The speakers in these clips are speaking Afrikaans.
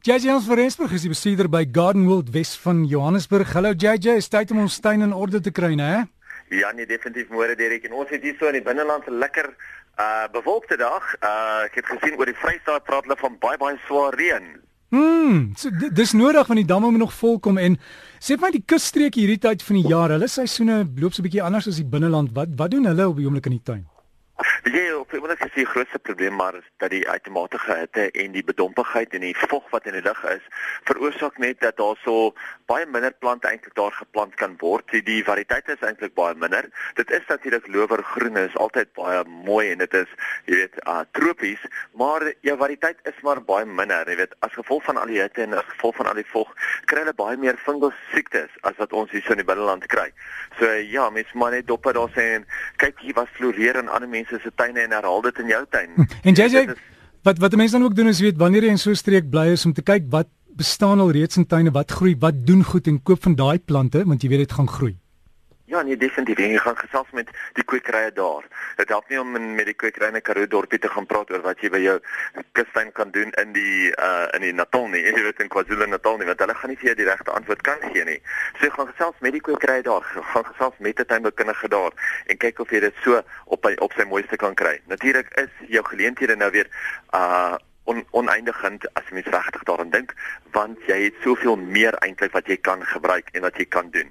JJ ons Verensburg is die bestuurder by Garden World Wes van Johannesburg. Hallo JJ, is tyd om ons tuin in orde te kry, né? Ja, nee, definitief môre Derek en ons het hier so in die binneland 'n lekker uh bewolkte dag. Uh ek het gesien oor die Vrystaat praat hulle van baie baie swaar reën. Hmm, so dis nodig want die damme moet nog vol kom en sê vir my die kusstreek hierdie tyd van die jaar, hulle seisoene loop so 'n bietjie anders as die binneland. Wat wat doen hulle op die oomblik in die tuin? Ja, op die oomblik is die grootste probleem maar dat die outomatiese hitte en die bedompigheid en die vog wat in die lug is, veroorsaak net dat daar so baie minder plante eintlik daar geplant kan word. Die, die variëteit is eintlik baie minder. Dit is natuurlik lowergroen is altyd baie mooi en dit is, jy weet, uh tropies, maar jou variëteit is maar baie minder. Jy weet, as gevolg van al die hitte en as gevolg van al die vog, kry hulle baie meer fungus siektes as wat ons hier so in die binneland kry. So ja, mens maar net dop daar sê en kyk hier wat floreer in ander mense se tuine en herhaal dit in jou tuin. Hm. En JJ, wat wat mense dan ook doen is weet wanneer jy in so 'n streek bly is om te kyk wat bestaan al reeds in tuine, wat groei, wat doen goed en koop van daai plante want jy weet dit gaan groei. Ja, nee, definitief. Jy gaan gesels met die kwekerye daar. Dit help nie om met die kwekerye in Karoo dorpie te gaan praat oor wat jy by jou kustuin kan doen in die uh in die Natal nie. Jy weet in KwaZulu-Natal nie, want hulle gaan nie vir jou die regte antwoord kan gee nie. So jy gaan gesels met die kwekerye daar. Gaan gesels met 'n tuinboukundige daar en kyk of jy dit so op op sy mooiste kan kry. Natuurlik is jou geleenthede nou weer uh on, oneindigend as jy mens regtig daaraan dink want jy het soveel meer eintlik wat jy kan gebruik en wat jy kan doen.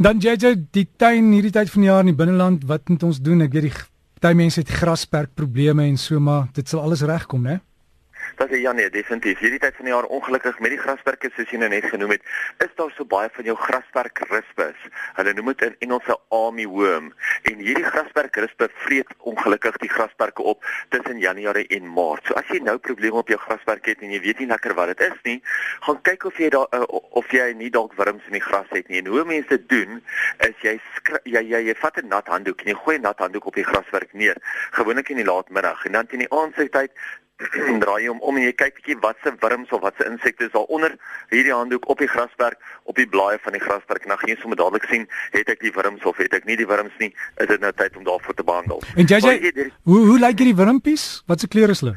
Dan JJ die tuin hierdie tyd van die jaar in die binneland, wat moet ons doen? Ek weet die party mense het grasperk probleme en so maar dit sal alles regkom, né? Dat is ja nee, definitief. Hierdie tyd van die jaar ongelukkig met die grasperke soos jy nou net genoem het, is daar so baie van jou grasperk rispes. Hulle noem dit in Engels 'n army worm. En hierdie grasperk rispe vreet ongelukkig die grasperke op tussen Januarie en Maart. So as jy nou probleme op jou grasperk het en jy weet nie lekker wat dit is nie, gaan kyk of jy daar uh, of jy nie dalk wurms in die gras het nie. En hoe mense dit doen is jy jy jy, jy vat 'n nat handdoek en jy gooi 'n nat handdoek op die grasperk neer, gewoonlik in die laatmiddag en dan teen die aandtyd draai hom om en jy kyk bietjie wat se wurms of wat se insekte is daaronder hierdie handdoek op die grasperk op die blaaie van die grasperk en dan gaan jy sommer dadelik sien het ek die wurms of het ek nie die wurms nie is dit nou tyd om daarvoor te behandel. En jy, jy die, hoe hoe lyk hierdie wurmpies? Wat se kleure is hulle?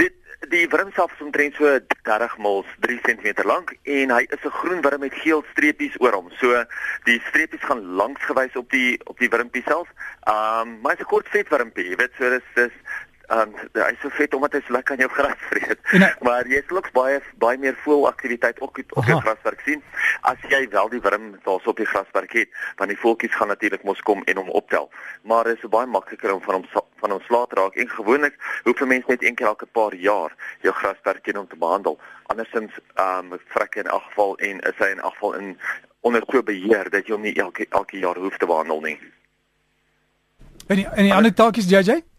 Dit die wurm self is omtrent so 30 mils 3 cm lank en hy is 'n groen wurm met geel streepies oor hom. So die streepies gaan langs gewys op die op die wurmpie self. Um, maar hy's 'n kort vet wurmpie jy weet so dis dis um, hy is so vet omdat hy so lekker aan jou gras vreet. En, maar jy sal ook baie baie meer voelaktiwiteit ook op jou graswerk sien as jy wel die wurm daar so op die graswerk het, want die voeltjies gaan natuurlik mos kom en hom optel. Maar dit is baie makliker om van hom van hom slaat raak en gewoonlik hoef 'n mens net een keer elke paar jaar jou graswerk in om te behandel. Andersins um, vrek in geval en is hy in geval in onder so beheer dat jy hom nie elke elke jaar hoef te behandel nie. En die, en die ander taakies JJ?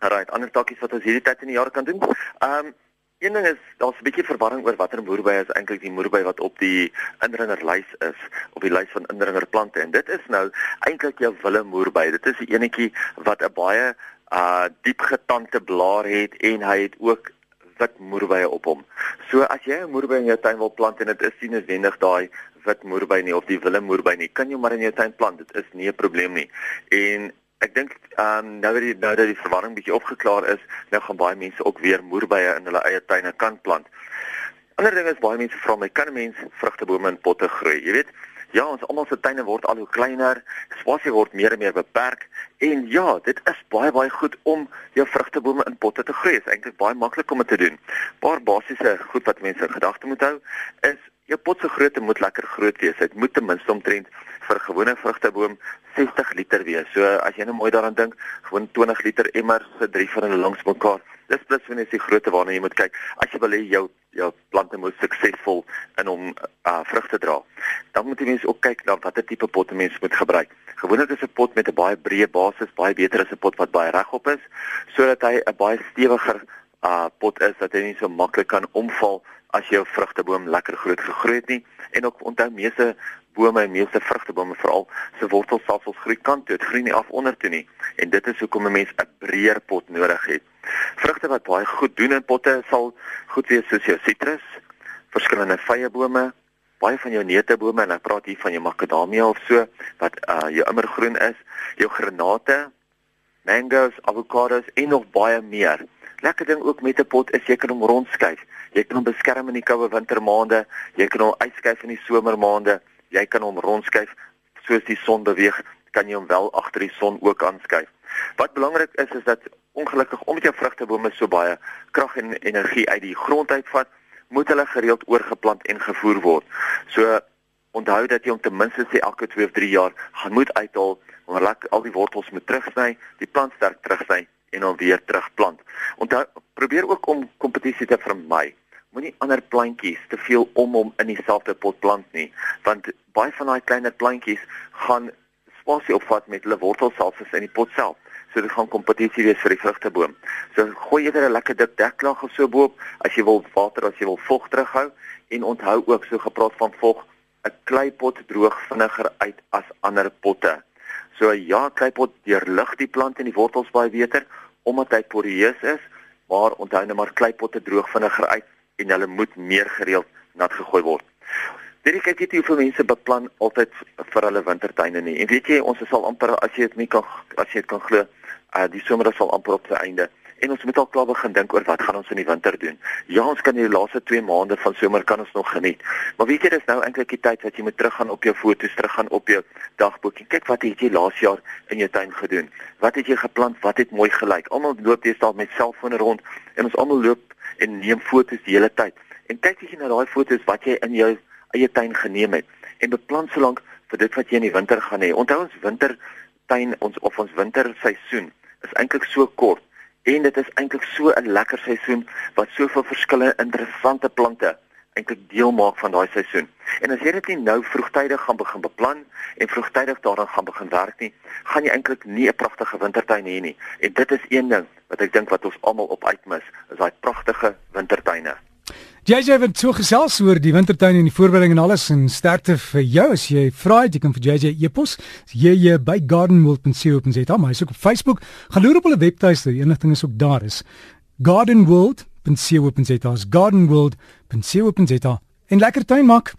Right, ander takkies wat ons hierdie tyd in die jaar kan doen. Ehm um, een ding is daar's 'n bietjie verwarring oor watter moerbei is eintlik die moerbei wat op die indringerlys is, op die lys van indringerplante en dit is nou eintlik jou wille moerbei. Dit is 'n enetjie wat 'n baie uh diep getande blaar het en hy het ook wit moerbei op hom. So as jy 'n moerbei in jou tuin wil plant en dit is nie noodwendig daai wit moerbei nie of die wille moerbei nie, kan jy maar in jou tuin plant. Dit is nie 'n probleem nie. En Ek dink ehm um, nou dat die nou dat die verwarring bietjie opgeklaar is, nou gaan baie mense ook weer moerbeye in hulle eie tuine kan plant. Ander ding is baie mense vra my, kan 'n mens vrugtebome in potte groei? Jy weet, ja, ons almal se tuine word al hoe kleiner, spasie word meer en meer beperk en ja, dit is baie baie goed om jou vrugtebome in potte te groei. Dit is eintlik baie maklik om dit te doen. Paar basiese goed wat mense in gedagte moet hou is jou pot se grootte moet lekker groot wees. Dit moet ten minste omtrent vir gewone vrugteboom 60 liter wees. So as jy nou mooi daaraan dink, gewoon 20 liter emmer se drie van hulle langs mekaar. Dis plus jy die grootte waarna jy moet kyk. As jy wil hê jou jou plante moet suksesvol in hom uh, vrugte dra, dan moet jy mens ook kyk na watter tipe potte mens moet gebruik. Gewoonlik is 'n pot met 'n baie breë basis baie beter as 'n pot wat baie regop is, sodat hy 'n baie stewiger uh, pot is dat hy nie so maklik kan omval as jou vrugteboom lekker groot gegroei het nie en ook onthou meeste bome en meeste vrugtebome veral se wortelstelsels groei kant toe, dit groei nie af onder toe nie. En dit is hoekom 'n mens 'n breër pot nodig het. Vrugte wat baie goed doen in potte sal goed wees soos jou sitrus, verskillende vyebome, baie van jou neutebome en ek praat hier van jou makadamia of so wat uh jou immergroen is, jou granate, mangoes, avokados en nog baie meer. Lekker ding ook met 'n pot is seker om rondskuif. Jy kan hom beskerm in die koue wintermaande, jy kan hom uitskuif in die somermaande, jy kan hom rondskuif soos die son beweeg, kan jy hom wel agter die son ook aanskuif. Wat belangrik is is dat ongelukkig omdat jou vrugtebome so baie krag en energie uit die grond uitvat, moet hulle gereeld oorgeplant en gevoer word. So onthou dat jy om ten minste sê elke 2 of 3 jaar gaan moet uithaal, want al die wortels moet terugsny, die plant sterk terugsny en dan weer terugplant. Onthou probeer ook om kompetisie te vermy. Moenie ander plantjies te veel om hom in dieselfde pot plant nie, want baie van daai kleiner plantjies gaan spasie opvat met hulle wortels selfs in die pot self. So dit gaan kompetisie wees vir die vrugteboom. So gooi eerder 'n lekker dik deklaag of so bo-op as jy wil water as jy wil vog terughou en onthou ook so gepraat van vog 'n kleipot droog vinniger uit as ander potte. So ja, kleipot deurlig die plant en die wortels baie beter omdat hy poreus is, maar onthou net maar kleipotte droog vinniger uit en hulle moet meer gereeld nat gegooi word. Dit ek kyk hier hoeveel mense beplan altyd vir hulle wintertuine nie. En weet jy, ons is al amper as jy dit nie kan as jy dit kan glo, uh, die somer is al amper op sy einde en ons moet al klaar begin dink oor wat gaan ons in die winter doen. Ja, ons kan die laaste 2 maande van somer kan ons nog geniet. Maar weet jy, dis nou eintlik die tyd wat jy moet teruggaan op jou foto's, teruggaan op jou dagboek en kyk wat het jy laas jaar in jou tuin gedoen? Wat het jy geplant? Wat het mooi gelyk? Almal loop deesdae met selfone rond en ons almal loop en neem foto's die hele tyd. En kyk jy na daai foto's wat jy in jou eie tuin geneem het en beplan solank vir dit wat jy in die winter gaan hê. Onthou ons wintertuin ons of ons winterseisoen is eintlik so kort en dit is eintlik so 'n lekker seisoen wat soveel verskillende interessante plante eintlik deel maak van daai seisoen. En as jy dit nie nou vroegtydig gaan begin beplan en vroegtydig daaraan gaan begin werk nie, gaan jy eintlik nie 'n pragtige wintertuin hê nie. En dit is een ding wat ek dink wat ons almal op uitmis, is daai pragtige wintertuine. JJ het so gesels oor die wintertuin en die voorbereiding en alles en sterkte vir jou. As jy vra jy kan vir JJ e-pos jy by gardenworld.co.za maar hy's ook op Facebook. Gaan loer op hulle webtuiste. Die enigting is ook daar. Is gardenworld.co.za gardenworld.co.za en lekker tuin maak